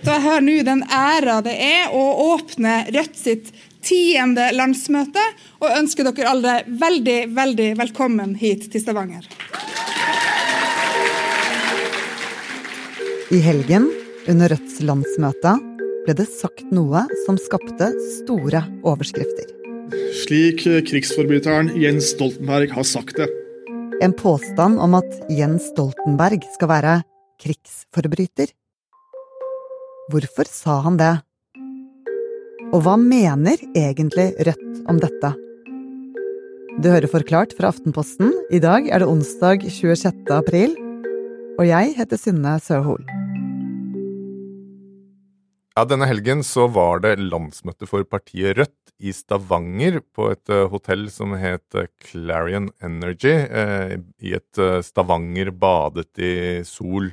Så jeg hører nå den æra det er å åpne Rødt sitt tiende landsmøte, og ønsker dere alle veldig, veldig velkommen hit til Stavanger. I helgen, under Rødts landsmøte, ble det sagt noe som skapte store overskrifter. Slik krigsforbryteren Jens Stoltenberg har sagt det. En påstand om at Jens Stoltenberg skal være krigsforbryter. Hvorfor sa han det? Og hva mener egentlig Rødt om dette? Du hører Forklart fra Aftenposten. I dag er det onsdag 26. april, og jeg heter Synne Søhol. Ja, Denne helgen så var det landsmøte for partiet Rødt i Stavanger, på et uh, hotell som het uh, Clarion Energy, uh, i et Stavanger badet i sol.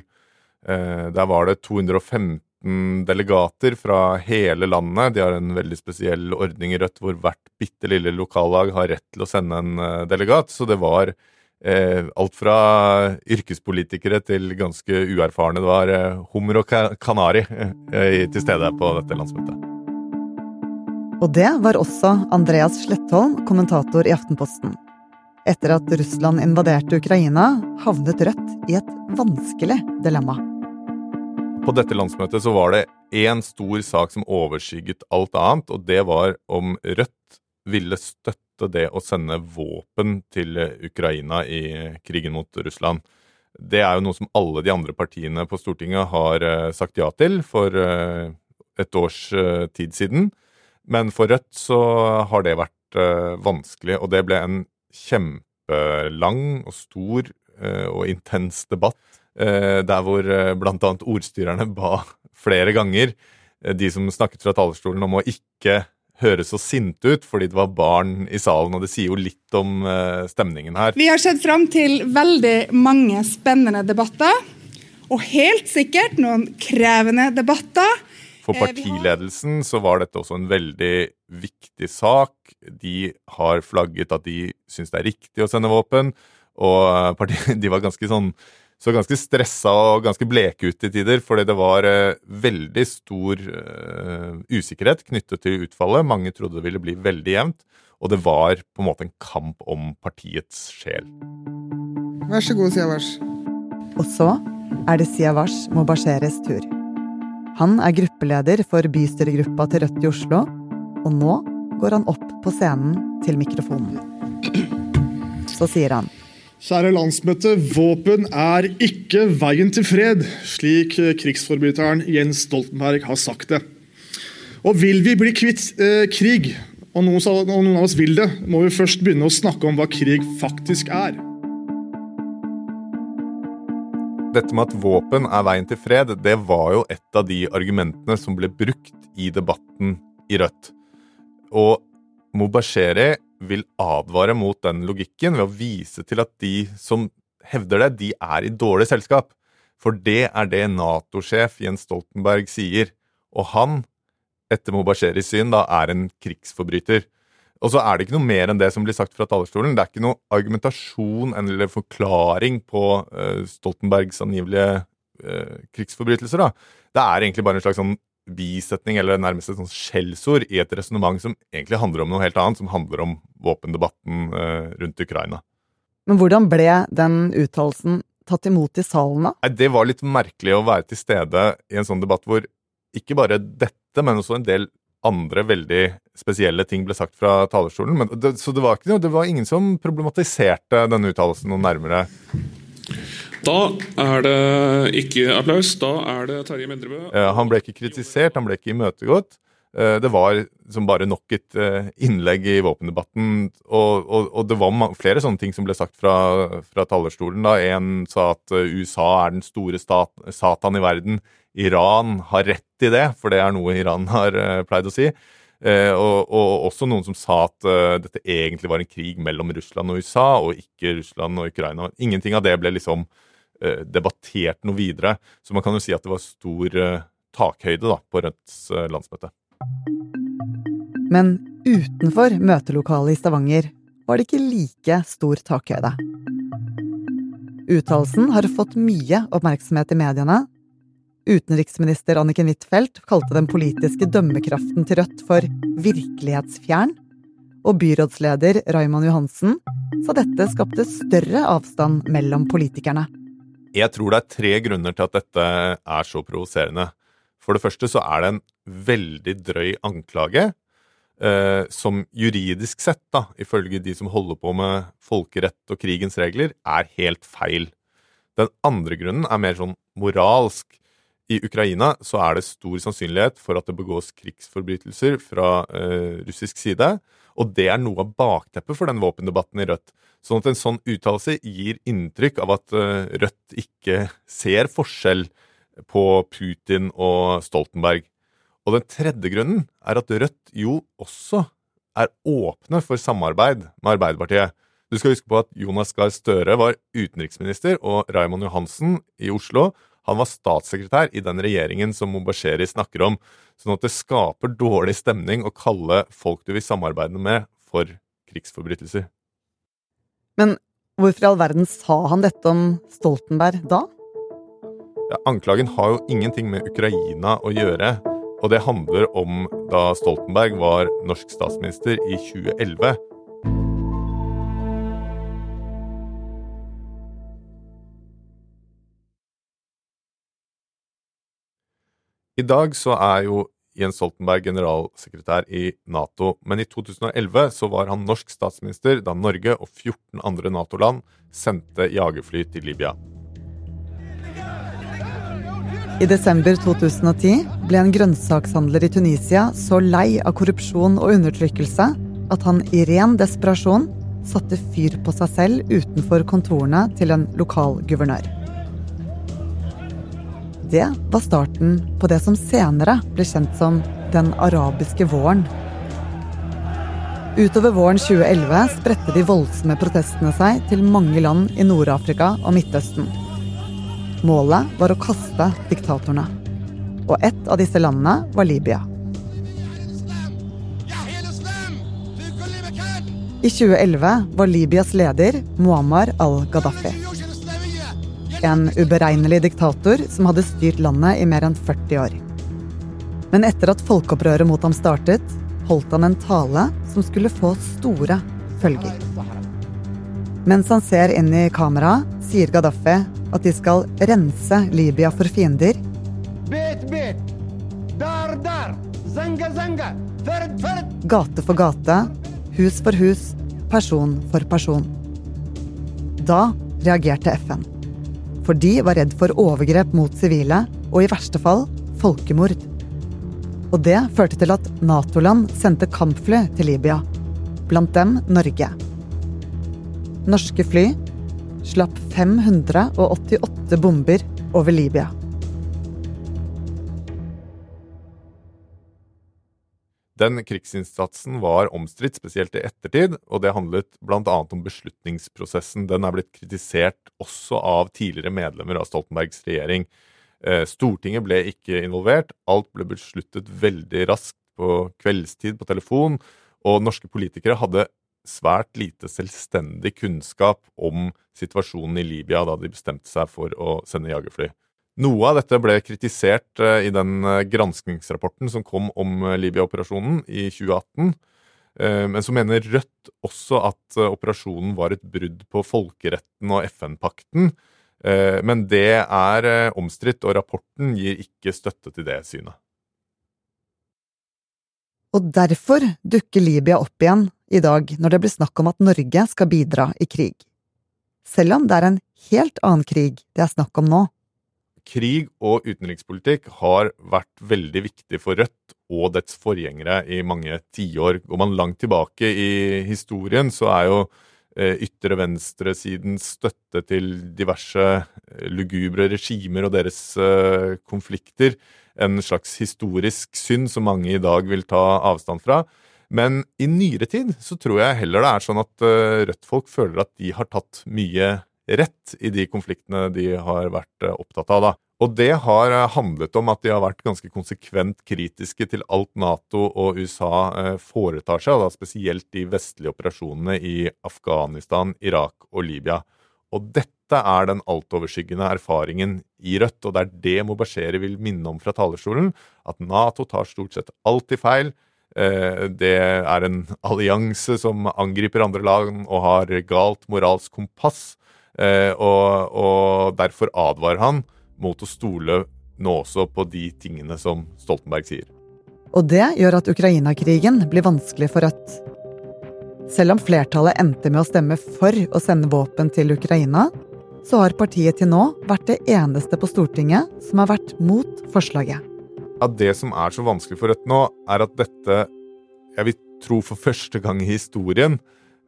der var det 215 delegater fra hele landet. De har en veldig spesiell ordning i Rødt hvor hvert bitte lille lokallag har rett til å sende en delegat. Så det var Eh, alt fra yrkespolitikere til ganske uerfarne. Det var eh, hummer og kanari eh, til stede på dette landsmøtet. Og det var også Andreas Slettholm, kommentator i Aftenposten. Etter at Russland invaderte Ukraina, havnet Rødt i et vanskelig dilemma. På dette landsmøtet så var det én stor sak som overskygget alt annet, og det var om Rødt ville støtte det å sende våpen til Ukraina i krigen mot Russland. Det er jo noe som alle de andre partiene på Stortinget har eh, sagt ja til for eh, et års eh, tid siden. Men for Rødt så har det vært vanskelig, og det ble en kjempelang og stor og intens debatt. Der hvor bl.a. ordstyrerne ba flere ganger de som snakket fra talerstolen om å ikke høres så sinte ut fordi det var barn i salen, og det sier jo litt om stemningen her. Vi har sett fram til veldig mange spennende debatter, og helt sikkert noen krevende debatter. For eh, partiledelsen så var dette også en veldig viktig sak. De har flagget at de syns det er riktig å sende våpen, og de var ganske sånn så ganske stressa og ganske bleke ut i tider, fordi det var uh, veldig stor uh, usikkerhet knyttet til utfallet. Mange trodde det ville bli veldig jevnt, og det var på en måte en kamp om partiets sjel. Vær så god, Siavash. Og så er det Siavash Mobasheres tur. Han er gruppeleder for bystyregruppa til Rødt i Oslo, og nå går han opp på scenen til mikrofonen. Så sier han Kjære landsmøte, våpen er ikke veien til fred, slik krigsforbryteren Jens Stoltenberg har sagt det. Og vil vi bli kvitt eh, krig, og noen, og noen, av oss vil det, må vi først begynne å snakke om hva krig faktisk er. Dette med at våpen er veien til fred, det var jo et av de argumentene som ble brukt i debatten i Rødt. Og Mubasheri vil advare mot den logikken ved å vise til at de som hevder det, de er i dårlig selskap. For det er det Nato-sjef Jens Stoltenberg sier. Og han, etter Mubasheris syn, da er en krigsforbryter. Og så er det ikke noe mer enn det som blir sagt fra talerstolen. Det er ikke noe argumentasjon eller forklaring på uh, Stoltenbergs angivelige uh, krigsforbrytelser. da. Det er egentlig bare en slags sånn bisetning eller nærmest et sånt skjellsord i et resonnement som egentlig handler om noe helt annet, som handler om våpendebatten eh, rundt Ukraina. Men hvordan ble den uttalelsen tatt imot i salen, da? Nei, det var litt merkelig å være til stede i en sånn debatt hvor ikke bare dette, men også en del andre veldig spesielle ting ble sagt fra talerstolen. Det, så det var, noe, det var ingen som problematiserte denne uttalelsen noe nærmere. Da er det ikke applaus. Da er det Terje Mendrebø. Han ble ikke kritisert, han ble ikke imøtegått. Eh, det var som bare nok et eh, innlegg i våpendebatten. Og, og, og, det var flere sånne ting som ble sagt fra, fra talerstolen. da. En sa at eh, USA er den store stat, satan i verden. Iran har rett i det, for det er noe Iran har pleid å si. Og, og, også noen som sa at dette egentlig var en krig mellom Russland og USA, og ikke Russland og Ukraina. Ingenting av det ble liksom debattert noe videre. Så man kan jo si at det var stor takhøyde da, på Rødts landsmøte. Men utenfor møtelokalet i Stavanger var det ikke like stor takhøyde. Uttalelsen har fått mye oppmerksomhet i mediene. utenriksminister Anniken Huitfeldt kalte den politiske dømmekraften til Rødt for virkelighetsfjern, og byrådsleder Raymond Johansen sa dette skapte større avstand mellom politikerne. Jeg tror det er tre grunner til at dette er så provoserende. For det første så er det en veldig drøy anklage, eh, som juridisk sett, da, ifølge de som holder på med folkerett og krigens regler, er helt feil. Den andre grunnen er mer sånn moralsk. I Ukraina så er det stor sannsynlighet for at det begås krigsforbrytelser fra eh, russisk side, og det er noe av bakteppet for den våpendebatten i Rødt. Sånn at en sånn uttalelse gir inntrykk av at eh, Rødt ikke ser forskjell på Putin og Stoltenberg. Og den tredje grunnen er at Rødt jo også er åpne for samarbeid med Arbeiderpartiet. Du skal huske på at Jonas Gahr Støre var utenriksminister, og Raymond Johansen i Oslo han var statssekretær i den regjeringen som Mubasheri snakker om. Sånn at det skaper dårlig stemning å kalle folk du vil samarbeide med, for krigsforbrytelser. Men hvorfor i all verden sa han dette om Stoltenberg da? Ja, anklagen har jo ingenting med Ukraina å gjøre. Og det handler om da Stoltenberg var norsk statsminister i 2011. I dag så er jo Jens Stoltenberg generalsekretær i Nato, men i 2011 så var han norsk statsminister da Norge og 14 andre Nato-land sendte jagerfly til Libya. I desember 2010 ble en grønnsakshandler i Tunisia så lei av korrupsjon og undertrykkelse at han i ren desperasjon satte fyr på seg selv utenfor kontorene til en lokal guvernør. Det var starten på det som senere ble kjent som den arabiske våren. Utover våren 2011 spredte de voldsomme protestene seg til mange land i Nord-Afrika og Midtøsten. Målet var å kaste diktatorene. Og ett av disse landene var Libya. I 2011 var Libyas leder Muammar al-Gaddafi. En uberegnelig diktator som hadde styrt landet i mer enn 40 år. Men etter at folkeopprøret mot ham startet, holdt han en tale som skulle få store følger. Mens han ser inn i kameraet, sier Gaddafi at de skal rense Libya for fiender. Gate for gate, hus for hus, person for person. Da reagerte FN. For de var redd for overgrep mot sivile og i verste fall folkemord. Og det førte til at Nato-land sendte kampfly til Libya. Blant dem Norge. Norske fly slapp 588 bomber over Libya. Den krigsinnsatsen var omstridt, spesielt i ettertid, og det handlet bl.a. om beslutningsprosessen. Den er blitt kritisert også av tidligere medlemmer av Stoltenbergs regjering. Eh, Stortinget ble ikke involvert, alt ble besluttet veldig raskt på kveldstid på telefon, og norske politikere hadde svært lite selvstendig kunnskap om situasjonen i Libya da de bestemte seg for å sende jagerfly. Noe av dette ble kritisert eh, i den granskningsrapporten granskingsrapporten som kom om eh, Libya-operasjonen i 2018. Men så mener Rødt også at operasjonen var et brudd på folkeretten og FN-pakten. Men det er omstridt, og rapporten gir ikke støtte til det synet. Og derfor dukker Libya opp igjen i dag når det blir snakk om at Norge skal bidra i krig. Selv om det er en helt annen krig det er snakk om nå krig og utenrikspolitikk har vært veldig viktig for Rødt og dets forgjengere i mange tiår. Går man langt tilbake i historien, så er jo eh, ytre venstresidens støtte til diverse eh, lugubre regimer og deres eh, konflikter en slags historisk synd som mange i dag vil ta avstand fra. Men i nyere tid så tror jeg heller det er sånn at Rødt-folk føler at de har tatt mye rett i de konfliktene de har vært eh, opptatt av. da. Og det har eh, handlet om at de har vært ganske konsekvent kritiske til alt Nato og USA eh, foretar seg, da spesielt de vestlige operasjonene i Afghanistan, Irak og Libya. Og dette er den altoverskyggende erfaringen i Rødt, og det er det Mobasheri vil minne om fra talerstolen. At Nato tar stort sett alltid feil. Det er en allianse som angriper andre land og har galt moralsk kompass. Eh, og, og derfor advarer han mot å stole nå også på de tingene som Stoltenberg sier. Og det gjør at Ukraina-krigen blir vanskelig for Rødt. Selv om flertallet endte med å stemme for å sende våpen til Ukraina, så har partiet til nå vært det eneste på Stortinget som har vært mot forslaget. At det som er så vanskelig for Rødt nå, er at dette, jeg vil tro for første gang i historien,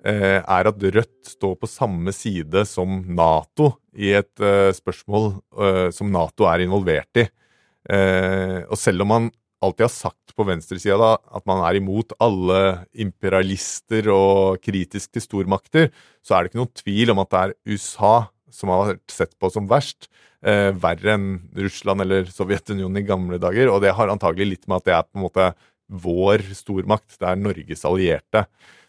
er at Rødt står på samme side som Nato i et eh, spørsmål eh, som Nato er involvert i. Og selv om man alltid har sagt på venstresida at man er imot alle imperialister og kritisk til stormakter, så er det ikke noen tvil om at det er USA som har vært sett på som verst. Eh, verre enn Russland eller Sovjetunionen i gamle dager. Og det har antagelig litt med at det er på en måte vår stormakt. Det er Norges allierte.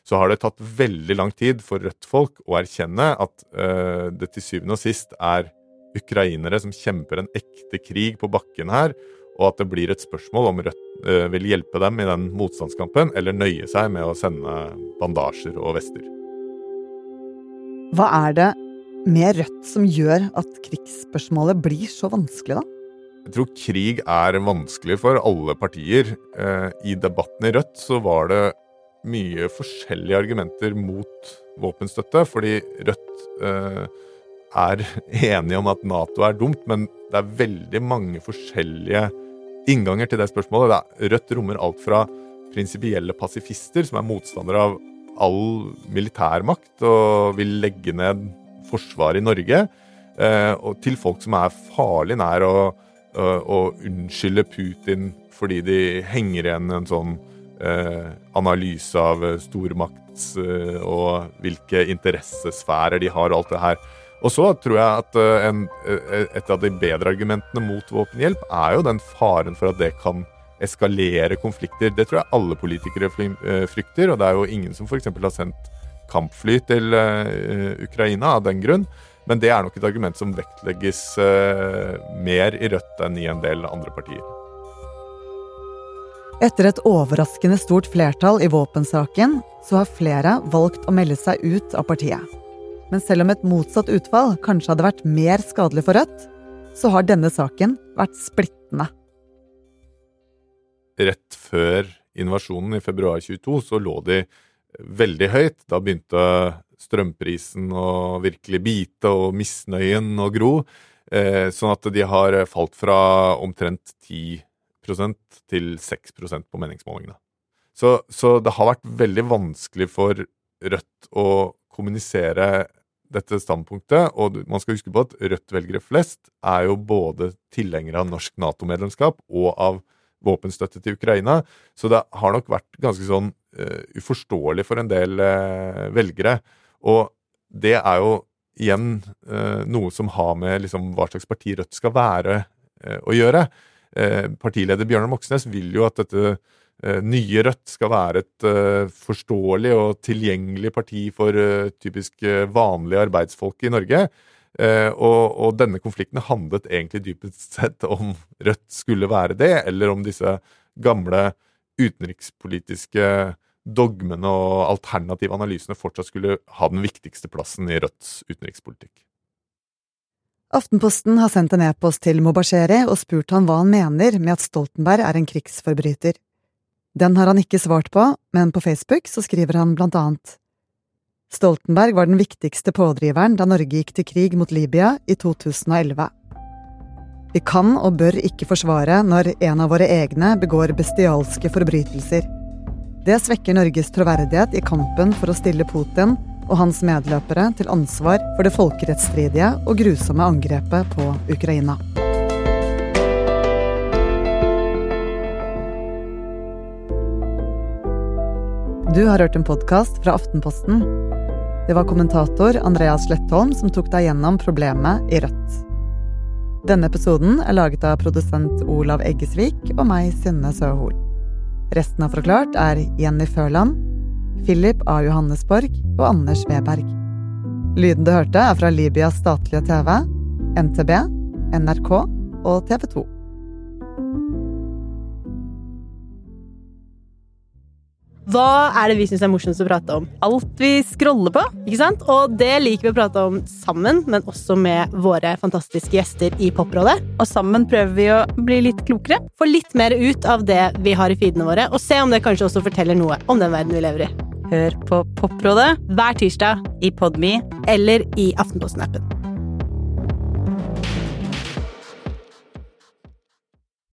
Så har det tatt veldig lang tid for Rødt-folk å erkjenne at uh, det til syvende og sist er ukrainere som kjemper en ekte krig på bakken her, og at det blir et spørsmål om Rødt uh, vil hjelpe dem i den motstandskampen, eller nøye seg med å sende bandasjer og vester. Hva er det med Rødt som gjør at krigsspørsmålet blir så vanskelig, da? Jeg tror krig er vanskelig for alle partier. Uh, I debatten i Rødt så var det mye forskjellige argumenter mot våpenstøtte, fordi Rødt eh, er enige om at Nato er dumt, men det er veldig mange forskjellige innganger til det spørsmålet. Rødt rommer alt fra prinsipielle pasifister, som er motstandere av all militærmakt og vil legge ned forsvaret i Norge, eh, og til folk som er farlig nær å, å unnskylde Putin fordi de henger igjen en sånn eh, analyse av stormakts eh, og hvilke interessesfærer de har, og alt det her. Og så tror jeg at eh, en, eh, et av de bedre argumentene mot våpenhjelp er jo den faren for at det kan eskalere konflikter. Det tror jeg alle politikere eh, frykter, og det er jo ingen som f.eks. har sendt kampfly til Ukraina av den grunn. Men det er nok et argument som vektlegges mer i Rødt enn i en del andre partier. Etter et overraskende stort flertall i våpensaken, så har flere valgt å melde seg ut av partiet. Men selv om et motsatt utfall kanskje hadde vært mer skadelig for Rødt, så har denne saken vært splittende. Rett før invasjonen i februar 22 så lå de veldig høyt. Da begynte strømprisen å virkelig bite, og misnøyen å gro. Eh, sånn at de har falt fra omtrent 10 til 6% på meningsmålingene. Så, så det har vært veldig vanskelig for Rødt å kommunisere dette standpunktet. Og man skal huske på at Rødt-velgere flest er jo både tilhengere av norsk Nato-medlemskap og av våpenstøtte til Ukraina. Så det har nok vært ganske sånn uh, uforståelig for en del uh, velgere. Og det er jo igjen uh, noe som har med liksom, hva slags parti Rødt skal være, å gjøre. Partileder Bjørnar Moxnes vil jo at dette Eh, nye Rødt skal være et uh, forståelig og tilgjengelig parti for typisk vanlige arbeidsfolk i Norge. Og, og, denne konflikten handlet egentlig dypest sett om Rødt skulle være det, eller om disse gamle utenrikspolitiske dogmene og alternative analysene fortsatt skulle ha den viktigste plassen i Rødts utenrikspolitikk. Aftenposten har sendt en e-post til Mobasheri og spurt han hva han mener med at Stoltenberg er en krigsforbryter. Den har han ikke svart på, men på Facebook så skriver han blant annet Stoltenberg var den viktigste pådriveren da Norge gikk til krig mot Libya i 2011. Vi kan og bør ikke forsvare når en av våre egne begår bestialske forbrytelser. Det svekker Norges troverdighet i kampen for å stille Putin og hans medløpere til ansvar for det folkerettsstridige og grusomme angrepet på Ukraina. Du har hørt en podkast fra Aftenposten. Det var kommentator Andreas Slettholm som tok deg gjennom problemet i Rødt. Denne episoden er laget av produsent Olav Eggesvik og meg, Synne Søhol. Resten av Forklart er Jenny Førland, Philip A. Johannesborg og Anders Weberg. Lyden du hørte, er fra Libyas statlige TV, NTB, NRK og TV 2. Hva er det vi syns er morsomst å prate om? Alt vi scroller på, ikke sant? Og det liker vi å prate om sammen, men også med våre fantastiske gjester i Poprådet. Og sammen prøver vi å bli litt klokere. Få litt mer ut av det vi har i feedene våre, og se om det kanskje også forteller noe om den verden vi lever i. Hør på Poprådet Hver tirsdag i Podme eller i Aftenposten-appen.